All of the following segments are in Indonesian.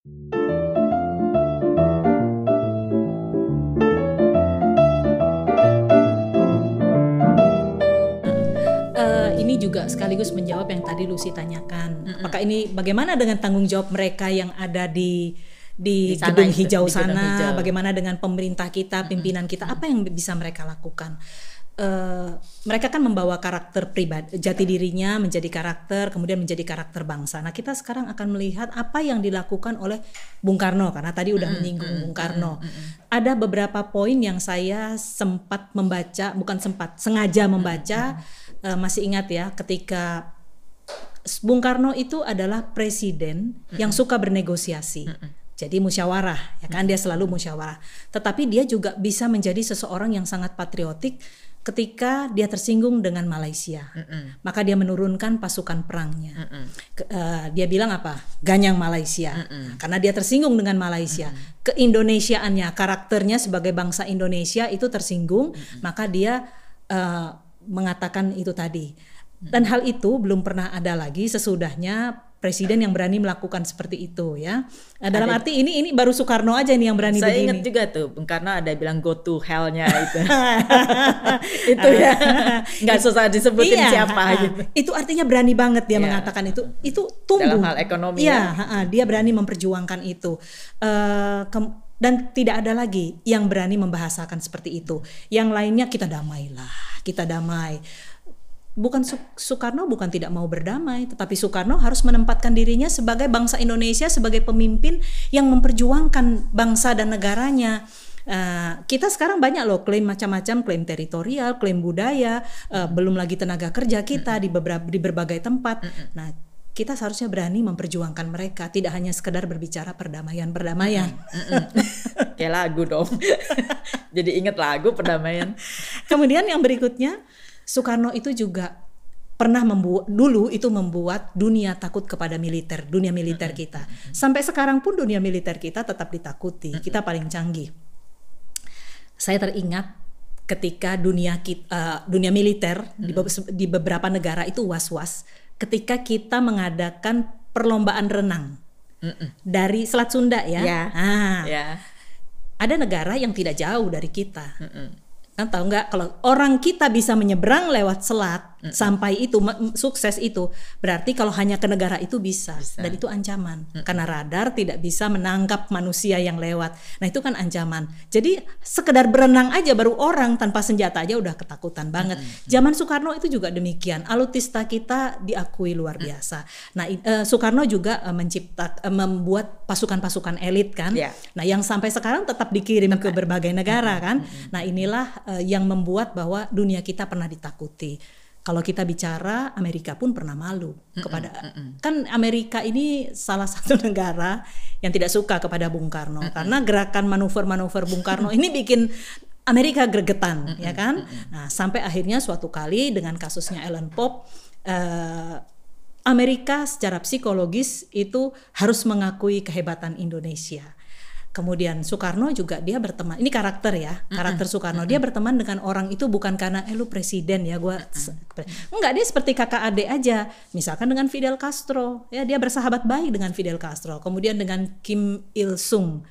Uh, ini juga sekaligus menjawab yang tadi Lucy tanyakan. Mm-hmm. Apakah ini bagaimana dengan tanggung jawab mereka yang ada di di, di gedung hijau di sana? hijau. Bagaimana dengan pemerintah kita, pimpinan kita? Apa yang bisa mereka lakukan? Uh, mereka kan membawa karakter pribadi, jati dirinya menjadi karakter, kemudian menjadi karakter bangsa. Nah, kita sekarang akan melihat apa yang dilakukan oleh Bung Karno karena tadi udah menyinggung Bung Karno. Ada beberapa poin yang saya sempat membaca, bukan sempat, sengaja membaca. Uh, masih ingat ya, ketika Bung Karno itu adalah presiden yang suka bernegosiasi. Jadi musyawarah, ya kan dia selalu musyawarah. Tetapi dia juga bisa menjadi seseorang yang sangat patriotik ketika dia tersinggung dengan Malaysia, mm -mm. maka dia menurunkan pasukan perangnya. Mm -mm. Ke, uh, dia bilang apa? Ganyang Malaysia, mm -mm. karena dia tersinggung dengan Malaysia. Mm -mm. Keindonesiaannya, karakternya sebagai bangsa Indonesia itu tersinggung, mm -mm. maka dia uh, mengatakan itu tadi. Dan hal itu belum pernah ada lagi sesudahnya presiden yang berani melakukan seperti itu ya. Nah, dalam ada, arti ini ini baru Soekarno aja nih yang berani saya begini. ingat juga tuh Bung Karno ada bilang go to hell-nya itu. itu ya. nggak susah disebutin iya, siapa gitu. Itu artinya berani banget dia yeah. mengatakan itu. Itu tumbuh. Dalam hal ekonomi. Iya, ya. dia berani memperjuangkan itu. Uh, dan tidak ada lagi yang berani membahasakan seperti itu. Yang lainnya kita damailah, kita damai bukan Soekarno bukan tidak mau berdamai, tetapi Soekarno harus menempatkan dirinya sebagai bangsa Indonesia sebagai pemimpin yang memperjuangkan bangsa dan negaranya. Uh, kita sekarang banyak loh klaim macam-macam, klaim teritorial, klaim budaya, uh, belum lagi tenaga kerja kita di beberapa di berbagai tempat. Nah, kita seharusnya berani memperjuangkan mereka, tidak hanya sekedar berbicara perdamaian-perdamaian. Kayak lagu dong. Jadi ingat lagu perdamaian. Kemudian yang berikutnya Soekarno itu juga pernah membuat dulu itu membuat dunia takut kepada militer, dunia militer kita. Sampai sekarang pun dunia militer kita tetap ditakuti. Kita paling canggih. Saya teringat ketika dunia kita, uh, eh, dunia militer di, di beberapa negara itu was-was ketika kita mengadakan perlombaan renang dari Selat Sunda ya. Yeah. Nah, yeah. Ada negara yang tidak jauh dari kita. Kan tahu nggak? Kalau orang kita bisa menyeberang lewat selat mm -mm. sampai itu sukses itu berarti kalau hanya ke negara itu bisa, bisa. dan itu ancaman mm -mm. karena radar tidak bisa menangkap manusia yang lewat. Nah, itu kan ancaman. Jadi sekedar berenang aja baru orang tanpa senjata aja udah ketakutan banget. Mm -mm. Zaman Soekarno itu juga demikian. Alutista kita diakui luar biasa. Mm. Nah, uh, Soekarno juga uh, mencipta uh, membuat pasukan-pasukan elit kan. Yeah. Nah, yang sampai sekarang tetap dikirim ke berbagai negara kan. -hmm. Nah, inilah uh, yang membuat bahwa dunia kita pernah ditakuti. Kalau kita bicara Amerika pun pernah malu mm-mm, kepada mm-mm. kan Amerika ini salah satu negara yang tidak suka kepada Bung Karno mm-mm. karena gerakan manuver-manuver Bung Karno ini bikin Amerika gregetan mm-mm, ya kan. Mm-mm. Nah, sampai akhirnya suatu kali dengan kasusnya Ellen Pop uh, Amerika secara psikologis itu harus mengakui kehebatan Indonesia Kemudian Soekarno juga dia berteman. Ini karakter ya, karakter Soekarno. Dia berteman dengan orang itu bukan karena eh lu presiden ya, gua enggak dia seperti kakak adik aja. Misalkan dengan Fidel Castro, ya dia bersahabat baik dengan Fidel Castro. Kemudian dengan Kim Il Sung.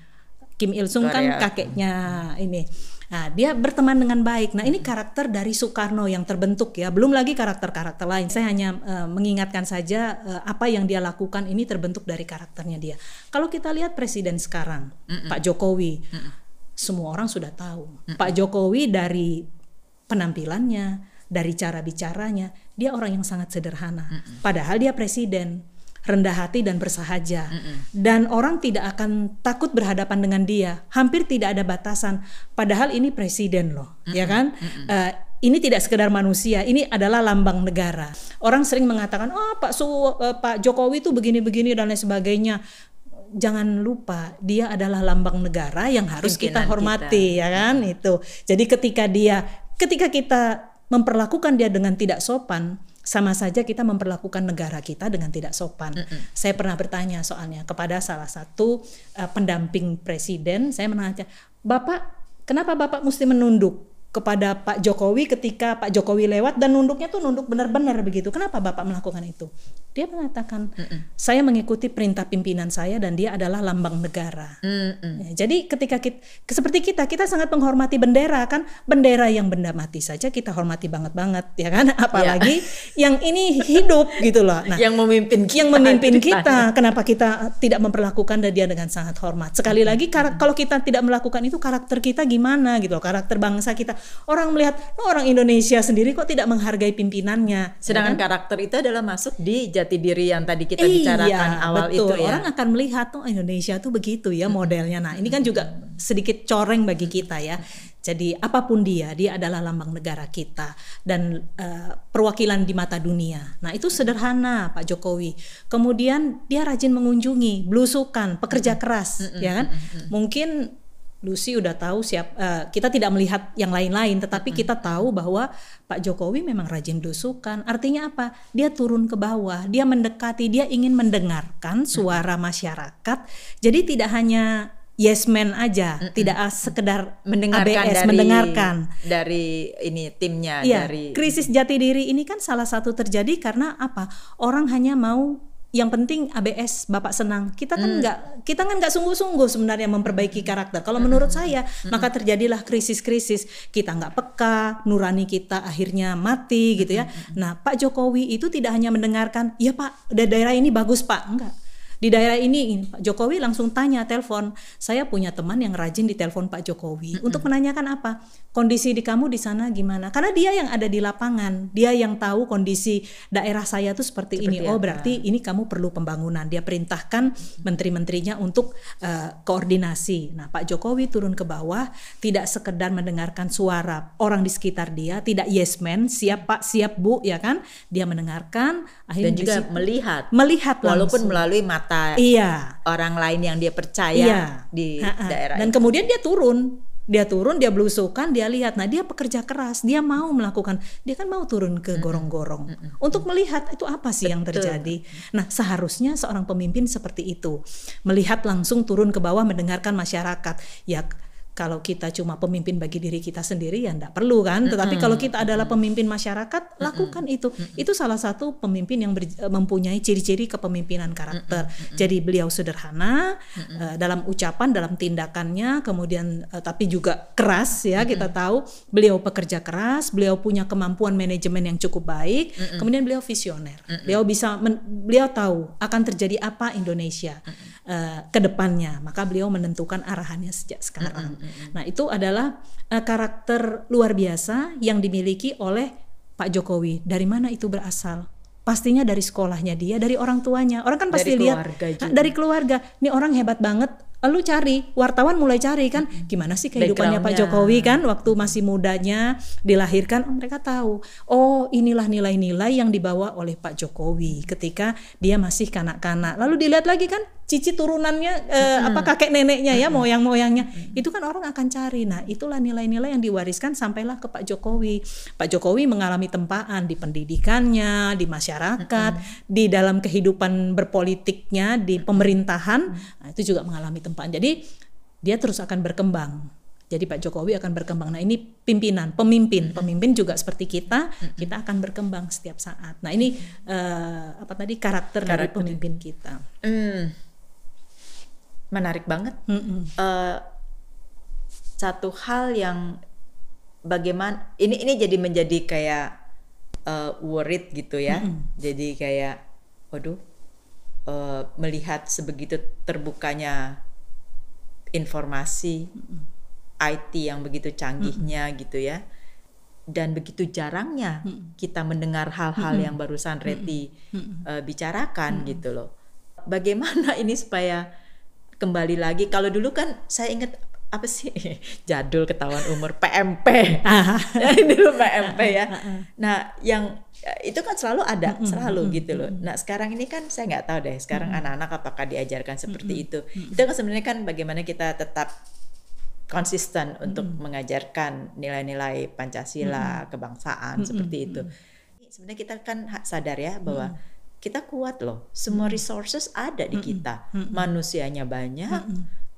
Kim Il Sung kan kakeknya ini Nah, dia berteman dengan baik. Nah, ini karakter dari Soekarno yang terbentuk ya. Belum lagi karakter-karakter lain. Saya hanya uh, mengingatkan saja uh, apa yang dia lakukan ini terbentuk dari karakternya dia. Kalau kita lihat presiden sekarang, mm -mm. Pak Jokowi, mm -mm. semua orang sudah tahu. Mm -mm. Pak Jokowi dari penampilannya, dari cara bicaranya, dia orang yang sangat sederhana. Mm -mm. Padahal dia presiden rendah hati dan bersahaja mm -mm. dan orang tidak akan takut berhadapan dengan dia hampir tidak ada batasan padahal ini presiden loh mm -mm. ya kan mm -mm. Uh, ini tidak sekedar manusia, ini adalah lambang negara. Orang sering mengatakan, "Oh, Pak Su, uh, Pak Jokowi itu begini-begini dan lain sebagainya." Jangan lupa, dia adalah lambang negara yang harus Pimpinan kita hormati, kita. ya kan? Itu. Jadi ketika dia ketika kita memperlakukan dia dengan tidak sopan, sama saja kita memperlakukan negara kita dengan tidak sopan. Mm -mm. Saya pernah bertanya soalnya kepada salah satu uh, pendamping presiden, saya menanya, "Bapak, kenapa Bapak mesti menunduk?" Kepada Pak Jokowi ketika Pak Jokowi lewat dan nunduknya tuh nunduk benar-benar begitu. Kenapa Bapak melakukan itu? Dia mengatakan, mm -mm. saya mengikuti perintah pimpinan saya dan dia adalah lambang negara. Mm -mm. Ya, jadi ketika kita seperti kita, kita sangat menghormati bendera kan, bendera yang benda mati saja kita hormati banget-banget ya kan, apalagi yeah. yang ini hidup gitu loh. Nah, yang memimpin kita, yang memimpin kita, kenapa kita tidak memperlakukan dia dengan sangat hormat? Sekali mm -hmm. lagi kalau kita tidak melakukan itu karakter kita gimana gitu loh, karakter bangsa kita orang melihat oh, orang Indonesia sendiri kok tidak menghargai pimpinannya. Sedangkan ya kan? karakter itu adalah masuk di jati diri yang tadi kita iya, bicarakan awal betul. itu ya. Orang akan melihat tuh oh, Indonesia tuh begitu ya modelnya. Nah, ini kan juga sedikit coreng bagi kita ya. Jadi apa pun dia, dia adalah lambang negara kita dan uh, perwakilan di mata dunia. Nah itu sederhana Pak Jokowi. Kemudian dia rajin mengunjungi, belusukan, pekerja keras, ya kan? Mungkin Lucy udah tahu siap uh, kita tidak melihat yang lain-lain tetapi kita tahu bahwa Pak Jokowi memang rajin dusukan artinya apa? Dia turun ke bawah dia mendekati dia ingin mendengarkan suara masyarakat. Jadi tidak hanya yes man aja mm-hmm. tidak sekedar mendengarkan ABS, dari mendengarkan. dari ini timnya ya, dari krisis jati diri ini kan salah satu terjadi karena apa? Orang hanya mau yang penting ABS Bapak senang. Kita kan hmm. nggak hmm. kita kan nggak sungguh-sungguh sebenarnya memperbaiki karakter. Kalau menurut saya hmm. maka terjadilah krisis-krisis. Kita nggak peka, nurani kita akhirnya mati gitu ya. Hmm. Nah Pak Jokowi itu tidak hanya mendengarkan, ya Pak daerah ini bagus Pak, enggak di daerah ini Pak Jokowi langsung tanya telepon. Saya punya teman yang rajin di telepon Pak Jokowi mm -hmm. untuk menanyakan apa? Kondisi di kamu di sana gimana? Karena dia yang ada di lapangan. Dia yang tahu kondisi daerah saya tuh seperti, seperti ini oh berarti ini kamu perlu pembangunan. Dia perintahkan menteri-menterinya untuk uh, koordinasi. Nah Pak Jokowi turun ke bawah tidak sekedar mendengarkan suara orang di sekitar dia tidak yes man siap Pak siap Bu ya kan? Dia mendengarkan dan juga melihat. Melihat walaupun langsung. melalui mata mata iya. orang lain yang dia percaya iya. di ha -ha. daerah dan itu. kemudian dia turun dia turun dia belusukan dia lihat nah dia pekerja keras dia mau melakukan dia kan mau turun ke gorong-gorong mm -mm. untuk melihat itu apa sih Betul. yang terjadi nah seharusnya seorang pemimpin seperti itu melihat langsung turun ke bawah mendengarkan masyarakat ya kalau kita cuma pemimpin bagi diri kita sendiri ya enggak perlu kan. Tetapi kalau kita adalah pemimpin masyarakat lakukan itu. Itu salah satu pemimpin yang ber, eh, mempunyai ciri-ciri kepemimpinan karakter. Jadi beliau sederhana uh, dalam ucapan dalam tindakannya kemudian uh, tapi juga keras ya kita tahu. Beliau pekerja keras beliau punya kemampuan manajemen yang cukup baik kemudian beliau visioner. Beliau bisa men, beliau tahu akan terjadi apa Indonesia. Uh, ke depannya maka beliau menentukan arahannya sejak sekarang mm -hmm. Nah, itu adalah uh, karakter luar biasa yang dimiliki oleh Pak Jokowi. Dari mana itu berasal? Pastinya dari sekolahnya dia, dari orang tuanya. Orang kan pasti dari lihat juga. dari keluarga. Ini orang hebat banget. Lalu cari, wartawan mulai cari kan, gimana sih kehidupannya Pak Jokowi kan waktu masih mudanya dilahirkan, oh, mereka tahu. Oh, inilah nilai-nilai yang dibawa oleh Pak Jokowi ketika dia masih kanak-kanak. Lalu dilihat lagi kan cici turunannya eh, hmm. apa kakek neneknya ya moyang-moyangnya hmm. itu kan orang akan cari nah itulah nilai-nilai yang diwariskan sampailah ke Pak Jokowi Pak Jokowi mengalami tempaan di pendidikannya di masyarakat hmm. di dalam kehidupan berpolitiknya di pemerintahan nah, itu juga mengalami tempaan jadi dia terus akan berkembang jadi Pak Jokowi akan berkembang. Nah ini pimpinan, pemimpin, pemimpin juga seperti kita, kita akan berkembang setiap saat. Nah ini uh, apa tadi karakter, karakter. dari pemimpin kita. Hmm menarik banget. Mm -hmm. uh, satu hal yang bagaimana ini ini jadi menjadi kayak uh, worried gitu ya. Mm. Jadi kayak, waduh, uh, melihat sebegitu terbukanya informasi. IT yang begitu canggihnya mm -hmm. gitu ya. Dan begitu jarangnya mm -hmm. kita mendengar hal-hal mm -hmm. yang barusan Reti mm -hmm. uh, bicarakan mm -hmm. gitu loh. Bagaimana ini supaya kembali lagi kalau dulu kan saya ingat apa sih? Jadul ketahuan umur. PMP dulu PMP ya. Nah yang itu kan selalu ada selalu gitu loh. nah sekarang ini kan saya nggak tahu deh sekarang anak-anak apakah diajarkan seperti itu? itu kan sebenarnya kan bagaimana kita tetap konsisten untuk mengajarkan nilai-nilai Pancasila kebangsaan seperti itu. sebenarnya kita kan sadar ya bahwa kita kuat loh. Semua resources ada di kita. Manusianya banyak,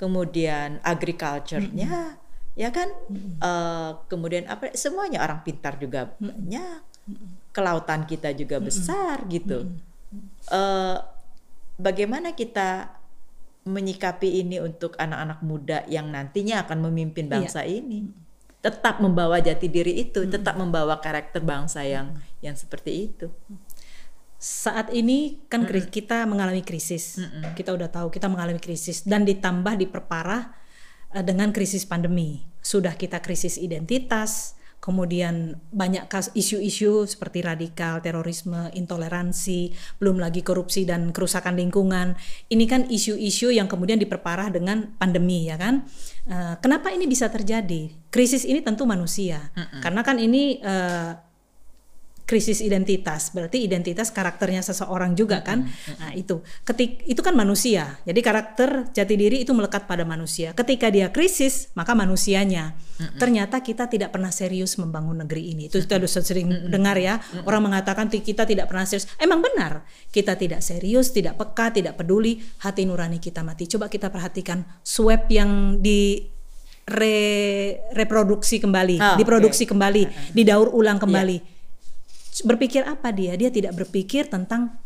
kemudian agriculture-nya ya kan? Uh, kemudian apa? Semuanya orang pintar juga banyak. Kelautan kita juga besar gitu. Uh, bagaimana kita menyikapi ini untuk anak-anak muda yang nantinya akan memimpin iya. bangsa iya. ini? Tetap membawa jati diri itu, tetap membawa karakter bangsa yang yang seperti itu saat ini kan mm -mm. kita mengalami krisis. Mm -mm. Kita udah tahu kita mengalami krisis dan ditambah diperparah uh, dengan krisis pandemi. Sudah kita krisis identitas, kemudian banyak isu-isu seperti radikal, terorisme, intoleransi, belum lagi korupsi dan kerusakan lingkungan. Ini kan isu-isu yang kemudian diperparah dengan pandemi ya kan. Uh, kenapa ini bisa terjadi? Krisis ini tentu manusia. Mm -mm. Karena kan ini uh, krisis identitas. Berarti identitas karakternya seseorang juga kan. Nah, itu. Ketik itu kan manusia. Jadi karakter jati diri itu melekat pada manusia. Ketika dia krisis, maka manusianya. Ternyata kita tidak pernah serius membangun negeri ini. Itu kita sudah sering dengar ya. Orang mengatakan kita tidak pernah serius. Emang benar. Kita tidak serius, tidak peka, tidak peduli, hati nurani kita mati. Coba kita perhatikan swab yang di re reproduksi kembali, oh, diproduksi okay. kembali, didaur ulang kembali. Yeah berpikir apa dia? Dia tidak berpikir tentang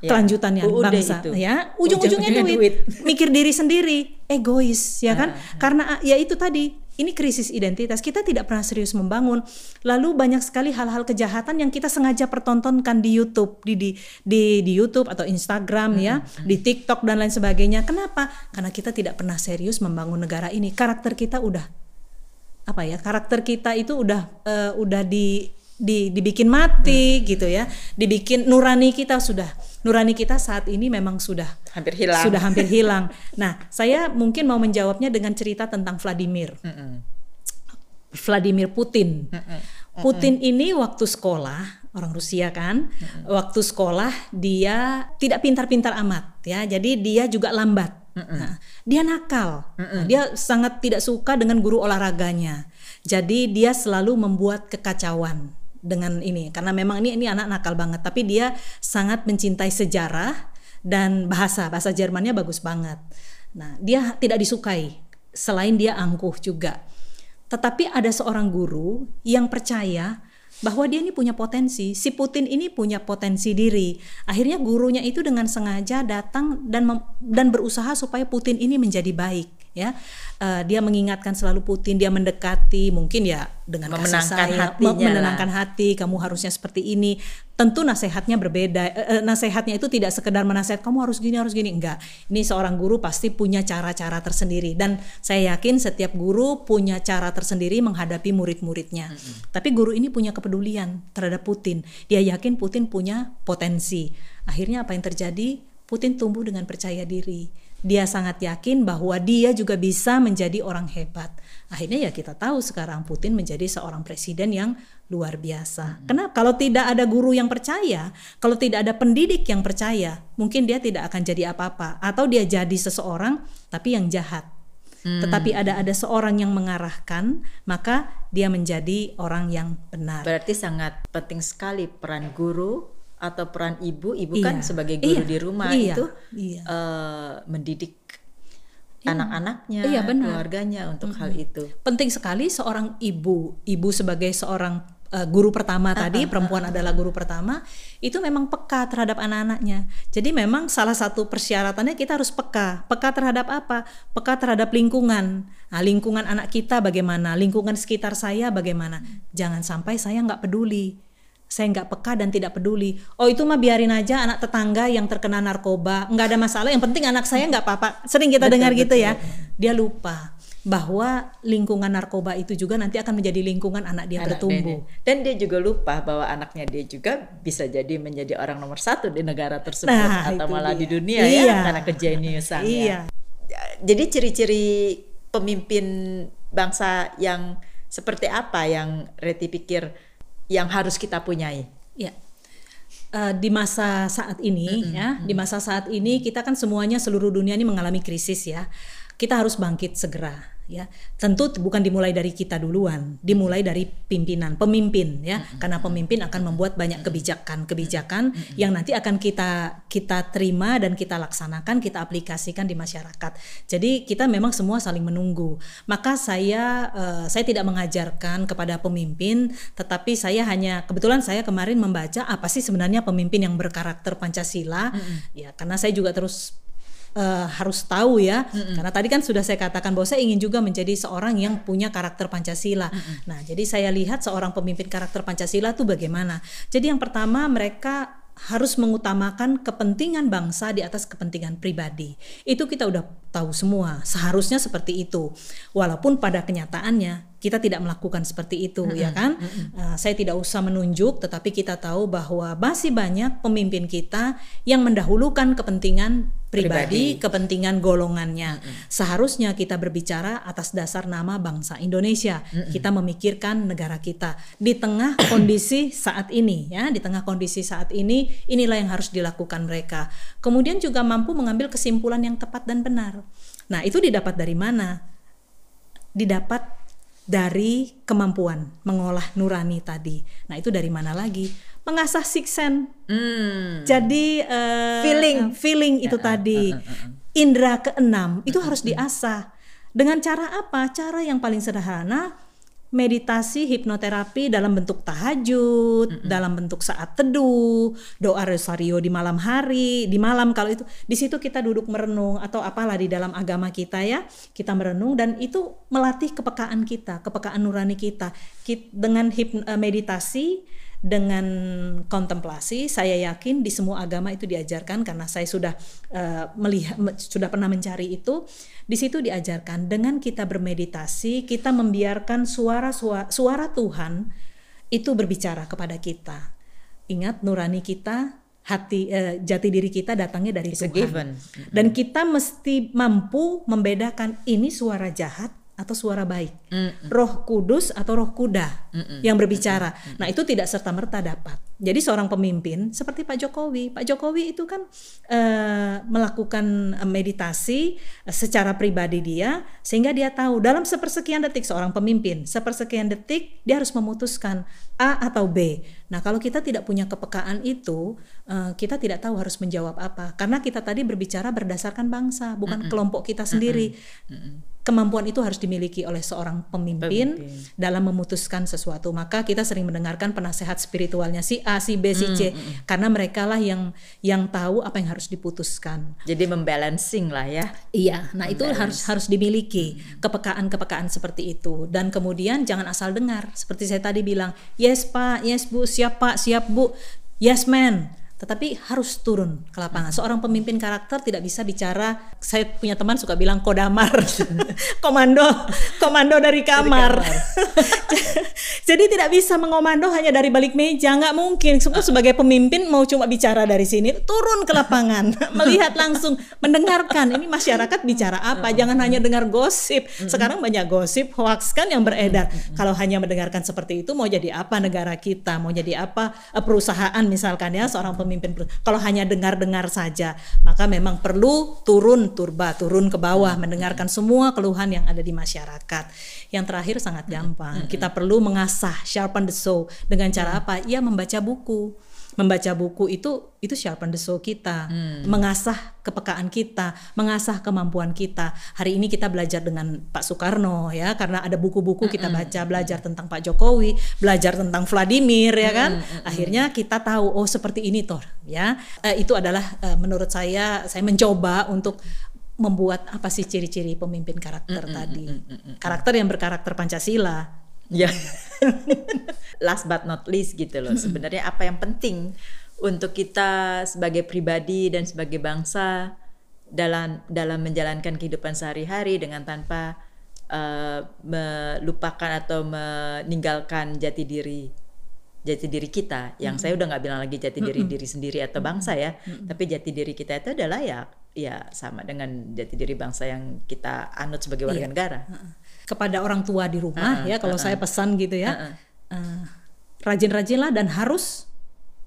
ya, kelanjutannya bangsa itu. ya ujung-ujungnya duit. duit mikir diri sendiri egois ya kan uh, uh. karena ya itu tadi ini krisis identitas kita tidak pernah serius membangun lalu banyak sekali hal-hal kejahatan yang kita sengaja pertontonkan di YouTube di di di, di YouTube atau Instagram ya uh. di TikTok dan lain sebagainya kenapa karena kita tidak pernah serius membangun negara ini karakter kita udah apa ya karakter kita itu udah uh, udah di di, dibikin mati hmm. gitu ya. Dibikin nurani kita sudah. Nurani kita saat ini memang sudah hampir hilang. sudah hampir hilang. Nah saya mungkin mau menjawabnya dengan cerita tentang Vladimir. Hmm. Vladimir Putin. Hmm. Putin ini waktu sekolah orang Rusia kan hmm. waktu sekolah dia tidak pintar-pintar amat ya. Jadi dia juga lambat. Nah, dia nakal, dia sangat tidak suka dengan guru olahraganya. Jadi dia selalu membuat kekacauan dengan ini karena memang ini ini anak nakal banget tapi dia sangat mencintai sejarah dan bahasa bahasa Jermannya bagus banget. Nah, dia tidak disukai selain dia angkuh juga. Tetapi ada seorang guru yang percaya bahwa dia ini punya potensi. Si Putin ini punya potensi diri. Akhirnya gurunya itu dengan sengaja datang dan dan berusaha supaya Putin ini menjadi baik ya. Uh, dia mengingatkan selalu Putin dia mendekati mungkin ya dengan menenangkan hatinya menenangkan hati kamu harusnya seperti ini. Tentu nasihatnya berbeda uh, nasihatnya itu tidak sekedar menasihat kamu harus gini harus gini. Enggak. Ini seorang guru pasti punya cara-cara tersendiri. Dan saya yakin setiap guru punya cara tersendiri menghadapi murid-muridnya. Mm -hmm. tapi guru ini punya kepedulian terhadap Putin. Dia yakin Putin punya potensi. Akhirnya apa yang terjadi? Putin tumbuh dengan percaya diri dia sangat yakin bahwa dia juga bisa menjadi orang hebat. Akhirnya ya kita tahu sekarang Putin menjadi seorang presiden yang luar biasa. Hmm. Kenapa? Kalau tidak ada guru yang percaya, kalau tidak ada pendidik yang percaya, mungkin dia tidak akan jadi apa-apa atau dia jadi seseorang tapi yang jahat. Hmm. Tetapi ada ada seorang yang mengarahkan, maka dia menjadi orang yang benar. Berarti sangat penting sekali peran guru atau peran ibu, ibu kan iya. kan sebagai guru iya. di rumah iya. itu iya. Uh, mendidik iya. anak-anaknya, iya, keluarganya untuk mm -hmm. hal itu. Penting sekali seorang ibu, ibu sebagai seorang uh, guru pertama uh, tadi, uh, perempuan uh, adalah guru pertama, itu memang peka terhadap anak-anaknya. Jadi memang salah satu persyaratannya kita harus peka. Peka terhadap apa? Peka terhadap lingkungan. Nah, lingkungan anak kita bagaimana? Lingkungan sekitar saya bagaimana? Jangan sampai saya nggak peduli saya nggak peka dan tidak peduli. Oh itu mah biarin aja anak tetangga yang terkena narkoba, nggak ada masalah. Yang penting anak saya nggak apa-apa. Sering kita betul, dengar gitu ya. Dia lupa bahwa lingkungan narkoba itu juga nanti akan menjadi lingkungan anak dia anak bertumbuh. Dia. Dan dia juga lupa bahwa anaknya dia juga bisa jadi menjadi orang nomor satu di negara tersebut nah, atau malah dia. di dunia ya, iya. ya karena kejeniusan. Iya. Jadi ciri-ciri pemimpin bangsa yang seperti apa yang Reti pikir yang harus kita punyai. Ya. Uh, di masa saat ini mm -hmm. ya, di masa saat ini kita kan semuanya seluruh dunia ini mengalami krisis ya. kita harus bangkit segera ya tentu bukan dimulai dari kita duluan dimulai dari pimpinan pemimpin ya mm-hmm. karena pemimpin akan membuat banyak kebijakan-kebijakan mm-hmm. yang nanti akan kita kita terima dan kita laksanakan kita aplikasikan di masyarakat jadi kita memang semua saling menunggu maka saya uh, saya tidak mengajarkan kepada pemimpin tetapi saya hanya kebetulan saya kemarin membaca apa sih sebenarnya pemimpin yang berkarakter Pancasila mm-hmm. ya karena saya juga terus uh, harus tahu ya mm-hmm. karena tadi kan sudah saya katakan bahwa saya ingin juga menjadi seorang yang punya karakter Pancasila. Mm-hmm. Nah, jadi saya lihat seorang pemimpin karakter Pancasila itu bagaimana. Jadi yang pertama mereka harus mengutamakan kepentingan bangsa di atas kepentingan pribadi. Itu kita udah tahu semua, seharusnya seperti itu. Walaupun pada kenyataannya kita tidak melakukan seperti itu mm -hmm. ya kan mm -hmm. uh, saya tidak usah menunjuk tetapi kita tahu bahwa masih banyak pemimpin kita yang mendahulukan kepentingan pribadi, pribadi. kepentingan golongannya mm -hmm. seharusnya kita berbicara atas dasar nama bangsa Indonesia mm -hmm. kita memikirkan negara kita di tengah kondisi saat ini ya di tengah kondisi saat ini inilah yang harus dilakukan mereka kemudian juga mampu mengambil kesimpulan yang tepat dan benar nah itu didapat dari mana didapat dari kemampuan mengolah nurani tadi. Nah itu dari mana lagi? Mengasah siksen. Hmm. Jadi uh, feeling, feeling itu uh, tadi. Uh, uh. Indra keenam itu uh, harus diasah. Dengan cara apa? Cara yang paling sederhana meditasi hipnoterapi dalam bentuk tahajud, mm -hmm. dalam bentuk saat teduh, doa rosario di malam hari, di malam kalau itu di situ kita duduk merenung atau apalah di dalam agama kita ya, kita merenung dan itu melatih kepekaan kita, kepekaan nurani kita. Dengan hip, eh, meditasi dengan kontemplasi saya yakin di semua agama itu diajarkan karena saya sudah uh, melihat sudah pernah mencari itu. Di situ diajarkan dengan kita bermeditasi kita membiarkan suara suara, suara Tuhan itu berbicara kepada kita. Ingat nurani kita hati uh, jati diri kita datangnya dari It's Tuhan. dan kita mesti mampu membedakan ini suara jahat atau suara baik, mm -mm. roh kudus atau roh kuda mm -mm. yang berbicara. Mm -mm. Nah itu tidak serta merta dapat. Jadi seorang pemimpin seperti Pak Jokowi, Pak Jokowi itu kan uh, melakukan meditasi uh, secara pribadi dia, sehingga dia tahu dalam sepersekian detik seorang pemimpin, sepersekian detik dia harus memutuskan A atau B. Nah kalau kita tidak punya kepekaan itu, uh, kita tidak tahu harus menjawab apa, karena kita tadi berbicara berdasarkan bangsa, bukan mm -mm. kelompok kita sendiri. Mm -mm kemampuan itu harus dimiliki oleh seorang pemimpin, pemimpin. dalam memutuskan sesuatu. Maka kita sering mendengarkan penasehat spiritualnya si A, si B, si C, hmm, karena mereka lah yang yang tahu apa yang harus diputuskan. Jadi membalancing lah ya. Iya, nah itu harus harus dimiliki. Kepekaan-kepekaan seperti itu. Dan kemudian jangan asal dengar. Seperti saya tadi bilang, yes Pak, yes Bu, siap Pak, siap Bu, yes man tetapi harus turun ke lapangan. Seorang pemimpin karakter tidak bisa bicara. Saya punya teman suka bilang kodamar, komando, komando dari kamar. Dari kamar. Jadi tidak bisa mengomando hanya dari balik meja, nggak mungkin. Semua sebagai pemimpin mau cuma bicara dari sini, turun ke lapangan, melihat langsung, mendengarkan. Ini masyarakat bicara apa? Jangan hanya dengar gosip. Sekarang banyak gosip, hoax kan yang beredar. Kalau hanya mendengarkan seperti itu, mau jadi apa negara kita? Mau jadi apa eh, perusahaan misalkan ya seorang pemimpin pemimpin kalau hanya dengar-dengar saja maka memang perlu turun turba turun ke bawah hmm. mendengarkan semua keluhan yang ada di masyarakat yang terakhir sangat hmm. gampang hmm. kita perlu mengasah sharpen the soul dengan cara apa ya membaca buku membaca buku itu itu sharpen the soul kita, hmm. mengasah kepekaan kita, mengasah kemampuan kita. Hari ini kita belajar dengan Pak Soekarno ya, karena ada buku-buku kita baca, belajar tentang Pak Jokowi, belajar tentang Vladimir ya kan. Akhirnya kita tahu oh seperti ini toh ya. Uh, itu adalah uh, menurut saya saya mencoba untuk membuat apa sih ciri-ciri pemimpin karakter tadi. Karakter yang berkarakter Pancasila Ya. Last but not least gitu loh. Sebenarnya apa yang penting untuk kita sebagai pribadi dan sebagai bangsa dalam dalam menjalankan kehidupan sehari-hari dengan tanpa uh, melupakan atau meninggalkan jati diri jati diri kita yang hmm. saya udah nggak bilang lagi jati diri hmm. diri sendiri atau bangsa ya hmm. tapi jati diri kita itu adalah ya ya sama dengan jati diri bangsa yang kita anut sebagai warga iya. negara kepada orang tua di rumah uh, ya kalau uh, saya pesan gitu ya uh, uh, rajin-rajinlah dan harus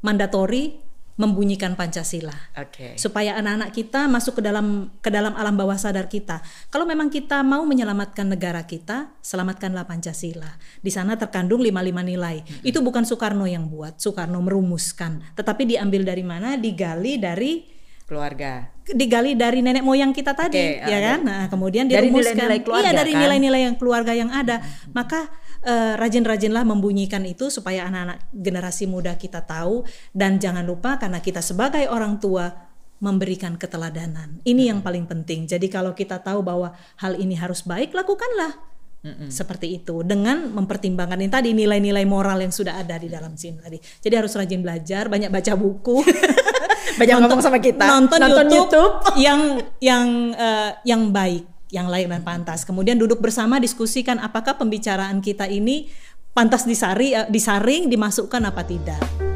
mandatori membunyikan Pancasila. Oke. Supaya anak-anak kita masuk ke dalam ke dalam alam bawah sadar kita. Kalau memang kita mau menyelamatkan negara kita, selamatkanlah Pancasila. Di sana terkandung lima-lima nilai. Mm-hmm. Itu bukan Soekarno yang buat, Soekarno merumuskan, tetapi diambil dari mana? Digali dari keluarga. Digali dari nenek moyang kita tadi, okay, ya kan? Nah, kemudian dirumuskan. Dari nilai-nilai keluarga, iya, dari kan? nilai-nilai yang keluarga yang ada. Mm-hmm. Maka uh, rajin-rajinlah membunyikan itu supaya anak-anak generasi muda kita tahu dan jangan lupa karena kita sebagai orang tua memberikan keteladanan. Ini yang paling penting. Jadi kalau kita tahu bahwa hal ini harus baik, lakukanlah. Mm-mm. Seperti itu dengan mempertimbangkan ini tadi nilai-nilai moral yang sudah ada di dalam sini tadi. Jadi harus rajin belajar, banyak baca buku, banyak nonton, ngomong sama kita, nonton, nonton YouTube, YouTube yang yang uh, yang baik, yang layak dan pantas. Kemudian duduk bersama diskusikan apakah pembicaraan kita ini pantas disari, uh, disaring, dimasukkan apa tidak.